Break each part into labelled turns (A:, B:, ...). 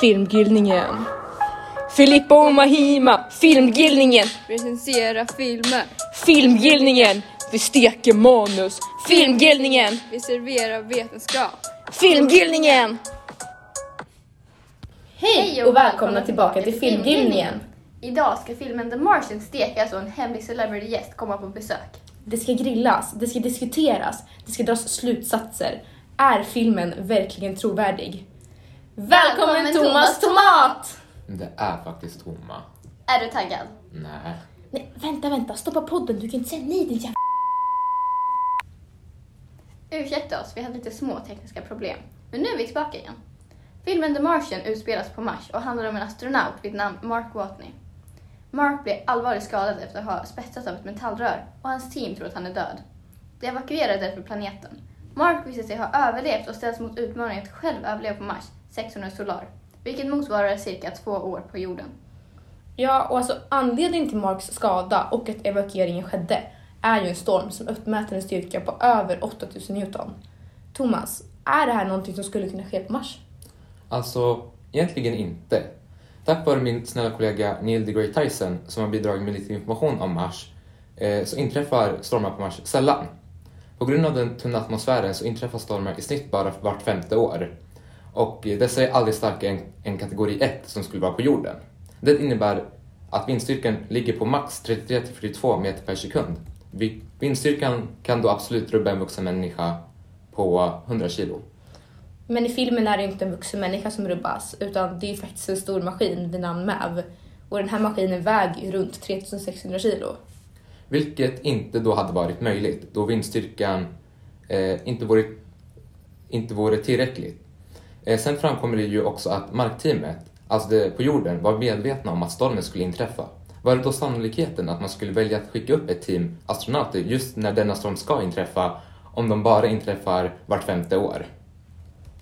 A: Filmgillningen. Filippa och Mahima, Filmgillningen.
B: Recensera filmer.
A: Filmgillningen. Vi steker manus. Filmgillningen.
B: Vi serverar vetenskap.
A: Filmgillningen.
C: Hej och välkomna tillbaka till Filmgillningen.
D: Idag ska filmen The Martian stekas och en hemlig celebrity gäst komma på besök.
C: Det ska grillas, det ska diskuteras, det ska dras slutsatser. Är filmen verkligen trovärdig? Välkommen,
D: Välkommen,
C: Thomas Tomat!
E: Det är faktiskt tomma.
D: Är du taggad?
E: Nej.
C: Nej, vänta, vänta, stoppa podden, du kan inte säga nej din jävla...
D: Ursäkta oss, vi hade lite små tekniska problem. Men nu är vi tillbaka igen. Filmen The Martian utspelas på Mars och handlar om en astronaut vid namn Mark Watney. Mark blir allvarligt skadad efter att ha spetsats av ett metallrör och hans team tror att han är död. De evakuerar därför planeten. Mark visar sig ha överlevt och ställs mot utmaningen att själv överleva på Mars, 600 solar, vilket motsvarar cirka två år på jorden.
C: Ja, och alltså anledningen till Marks skada och att evakueringen skedde är ju en storm som uppmäter en styrka på över 8000 Newton. Thomas, är det här någonting som skulle kunna ske på Mars?
E: Alltså, egentligen inte. Tack vare min snälla kollega Neil deGrasse Tyson som har bidragit med lite information om Mars eh, så inträffar stormar på Mars sällan. På grund av den tunna atmosfären så inträffar stormar i snitt bara vart femte år. Och dessa är aldrig starkare än, än kategori 1 som skulle vara på jorden. Det innebär att vindstyrkan ligger på max 33-42 meter per sekund. Vi- Vindstyrkan kan då absolut rubba en vuxen människa på 100 kilo.
C: Men i filmen är det inte en vuxen människa som rubbas, utan det är faktiskt en stor maskin vid namn MAV. Och den här maskinen väger runt 3600 kilo.
E: Vilket inte då hade varit möjligt då vindstyrkan eh, inte, vore, inte vore tillräcklig. Eh, sen framkommer det ju också att markteamet, alltså det på jorden, var medvetna om att stormen skulle inträffa. Var det då sannolikheten att man skulle välja att skicka upp ett team astronauter just när denna storm ska inträffa om de bara inträffar vart femte år?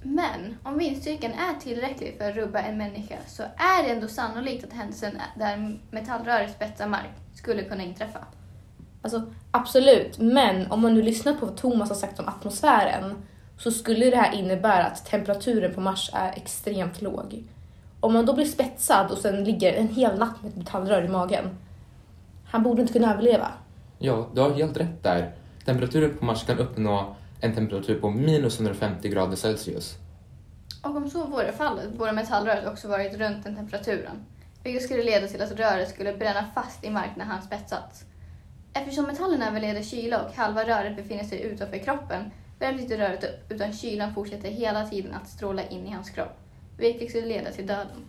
D: Men om vindstyrkan är tillräcklig för att rubba en människa så är det ändå sannolikt att händelsen där metallröret spetsar mark skulle kunna inträffa.
C: Alltså absolut, men om man nu lyssnar på vad Thomas har sagt om atmosfären så skulle det här innebära att temperaturen på Mars är extremt låg. Om man då blir spetsad och sen ligger en hel natt med ett metallrör i magen, han borde inte kunna överleva.
E: Ja, du har helt rätt där. Temperaturen på Mars kan uppnå en temperatur på minus 150 grader Celsius.
D: Och om så vore fallet borde metallröret också varit runt den temperaturen, vilket skulle leda till att röret skulle bränna fast i mark när han spetsats. Eftersom metallen överleder kyla och halva röret befinner sig utanför kroppen inte röret upp utan kylan fortsätter hela tiden att stråla in i hans kropp, vilket skulle leda till döden.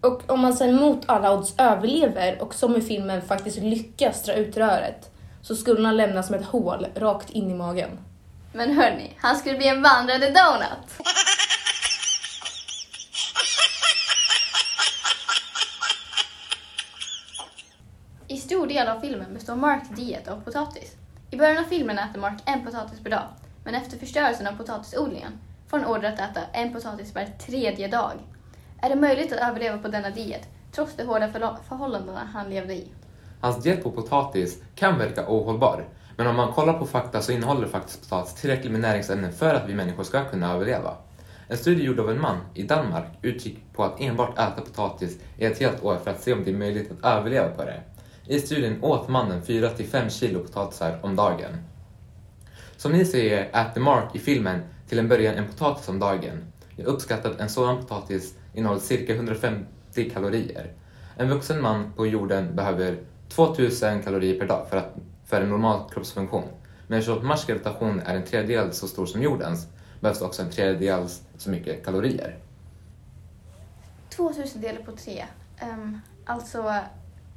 C: Och om man sen mot alla odds överlever och som i filmen faktiskt lyckas dra ut röret så skulle han lämnas som ett hål rakt in i magen.
D: Men hörni, han skulle bli en vandrande donut! I stor del av filmen består Marks diet av potatis. I början av filmen äter Mark en potatis per dag, men efter förstörelsen av potatisodlingen får han order att äta en potatis var tredje dag. Är det möjligt att överleva på denna diet, trots de hårda förhållandena han levde i?
E: Hans diet på potatis kan verka ohållbar, men om man kollar på fakta så innehåller faktiskt potatis tillräckligt med näringsämnen för att vi människor ska kunna överleva. En studie gjord av en man i Danmark utgick på att enbart äta potatis i ett helt år för att se om det är möjligt att överleva på det. I studien åt mannen 4-5 kilo potatisar om dagen. Som ni ser äter Mark i filmen till en början en potatis om dagen. Jag uppskattar att en sådan potatis innehåller cirka 150 kalorier. En vuxen man på jorden behöver 2000 kalorier per dag för, att, för en normal kroppsfunktion. Men eftersom Mars gravitation är en tredjedel så stor som jordens behövs det också en tredjedel så mycket kalorier.
D: 2000 delar på 3. Um, alltså,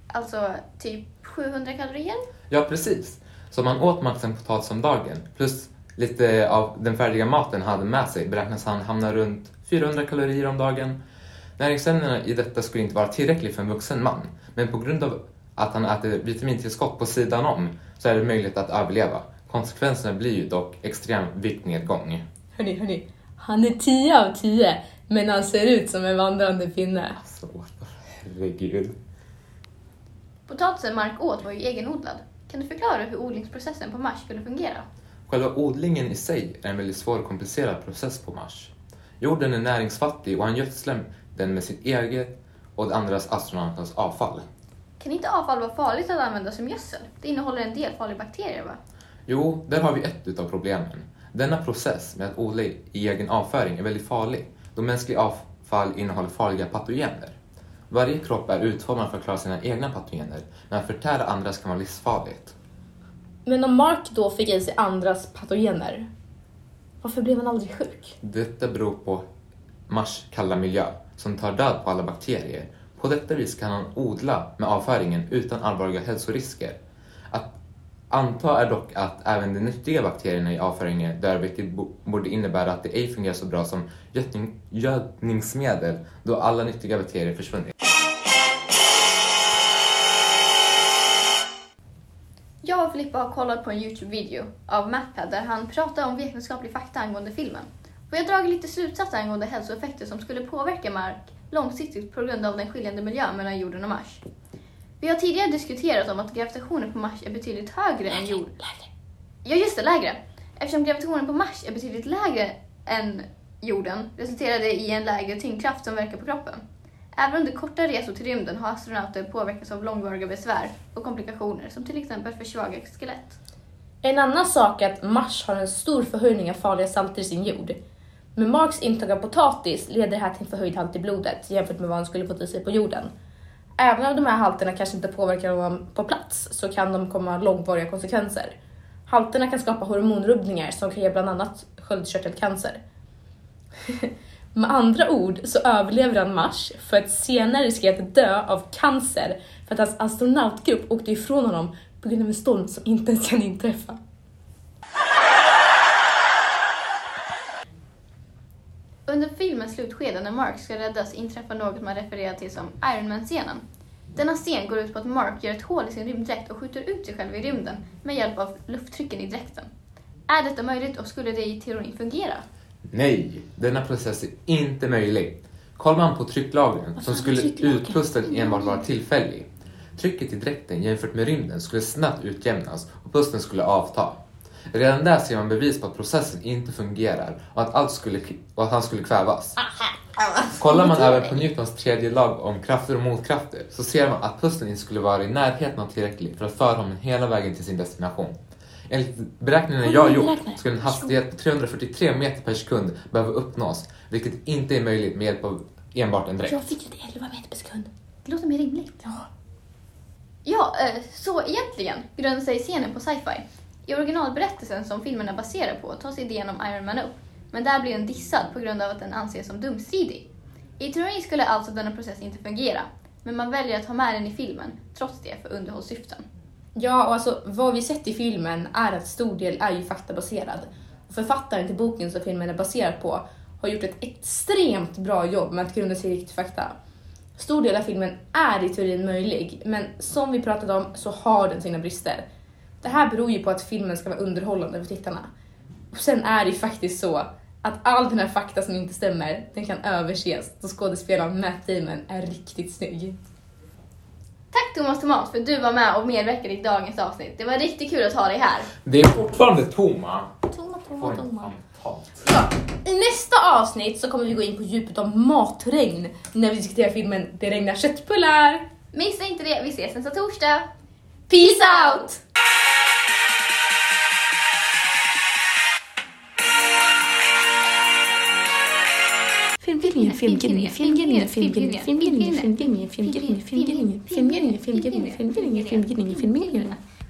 D: alltså typ 700 kalorier?
E: Ja, precis. Så om man åt max en potatis om dagen plus lite av den färdiga maten han hade med sig beräknas han hamna runt 400 kalorier om dagen. Näringsämnena i detta skulle inte vara tillräckligt för en vuxen man, men på grund av att han äter vitamintillskott på sidan om så är det möjligt att överleva. Konsekvenserna blir ju dock extrem viktnedgång.
C: Hörni, hörni, han är 10 av 10, men han ser ut som en vandrande pinne.
E: Så, herregud.
D: Potatisen Mark åt var ju egenodlad. Kan du förklara hur odlingsprocessen på Mars skulle fungera?
E: Själva odlingen i sig är en väldigt svår och komplicerad process på Mars. Jorden är näringsfattig och han gödslar den med sitt eget och de andras astronauternas avfall.
D: Kan inte avfall vara farligt att använda som gödsel? Det innehåller en del farliga bakterier va?
E: Jo, där har vi ett utav problemen. Denna process med att odla i egen avföring är väldigt farlig då mänskligt avfall innehåller farliga patogener. Varje kropp är utformad för att klara sina egna patogener, men att förtära andras kan vara livsfarligt.
C: Men om Mark då fick i sig andras patogener, varför blev han aldrig sjuk?
E: Detta beror på Mars kalla miljö som tar död på alla bakterier. På detta vis kan han odla med avföringen utan allvarliga hälsorisker. Att anta är dock att även de nyttiga bakterierna i avföringen dör vilket bo- borde innebära att det ej fungerar så bra som gödning, gödningsmedel då alla nyttiga bakterier försvunnit.
D: Och Filippa har kollat på en Youtube-video av MatPad där han pratar om vetenskaplig fakta angående filmen. Jag har dragit lite slutsatser angående hälsoeffekter som skulle påverka Mark långsiktigt på grund av den skiljande miljön mellan jorden och Mars. Vi har tidigare diskuterat om att gravitationen på Mars är betydligt högre än jord. Ja, just det, lägre. Eftersom gravitationen på Mars är betydligt lägre än jorden resulterar det i en lägre tyngdkraft som verkar på kroppen. Även under korta resor till rymden har astronauter påverkats av långvariga besvär och komplikationer som till exempel försvagat skelett.
C: En annan sak är att Mars har en stor förhöjning av farliga salter i sin jord. Med Marks intag av potatis leder det här till en förhöjd halt i blodet jämfört med vad han skulle fått i sig på jorden. Även om de här halterna kanske inte påverkar honom på plats så kan de komma långvariga konsekvenser. Halterna kan skapa hormonrubbningar som kan ge bland annat sköldkörtelcancer. Med andra ord så överlever han Mars för att senare riskera att dö av cancer för att hans astronautgrupp åkte ifrån honom på grund av en storm som inte ens kan inträffa.
D: Under filmens slutskede när Mark ska räddas inträffar något man refererar till som Iron Man-scenen. Denna scen går ut på att Mark gör ett hål i sin rymddräkt och skjuter ut sig själv i rymden med hjälp av lufttrycken i dräkten. Är detta möjligt och skulle det i teorin fungera?
E: Nej, denna process är inte möjlig. Kollar man på trycklagren som skulle utpustet enbart vara tillfällig. Trycket i dräkten jämfört med rymden skulle snabbt utjämnas och pusten skulle avta. Redan där ser man bevis på att processen inte fungerar och att, allt skulle, och att han skulle kvävas. Kollar man även på Newtons tredje lag om krafter och motkrafter så ser man att pusten inte skulle vara i närheten av tillräckligt för att föra honom hela vägen till sin destination. Enligt beräkningarna jag gjort skulle en hastighet på 343 meter per sekund behöva uppnås, vilket inte är möjligt med hjälp av enbart en dräkt.
C: Jag fick inte 11 meter per sekund.
D: Det låter mer rimligt.
C: Ja.
D: Ja, eh, så egentligen grundar sig scenen på sci-fi. I originalberättelsen som filmen är baserad på tas idén om Iron Man upp, men där blir den dissad på grund av att den anses som dumstridig. I teorin skulle alltså denna process inte fungera, men man väljer att ha med den i filmen, trots det för underhållssyften.
C: Ja, och alltså vad vi sett i filmen är att stor del är ju faktabaserad. Författaren till boken som filmen är baserad på har gjort ett extremt bra jobb med att grunda sig i riktig fakta. Stor del av filmen är i teorin möjlig, men som vi pratade om så har den sina brister. Det här beror ju på att filmen ska vara underhållande för tittarna. Och sen är det ju faktiskt så att all den här fakta som inte stämmer, den kan överses då skådespelaren Matt Damon är riktigt snygg.
D: Tack Thomas Tomat för att du var med och medverkade i dagens avsnitt. Det var riktigt kul att ha dig här.
E: Det är fortfarande Toma.
C: Toma,
E: Får en fantastisk.
C: Ja, I nästa avsnitt så kommer vi gå in på djupet av matregn när vi diskuterar filmen Det regnar köttbullar.
D: Missa inte det, vi ses nästa torsdag.
C: Peace out! Filmgillningen, filmgillningen, filmgillningen, filmgillningen, filmgillningen, filmgillningen, filmgillningen, filmgillningen, filmgillningen, filmgillningen, filmgillningen, filmgillningen, filmgillningen.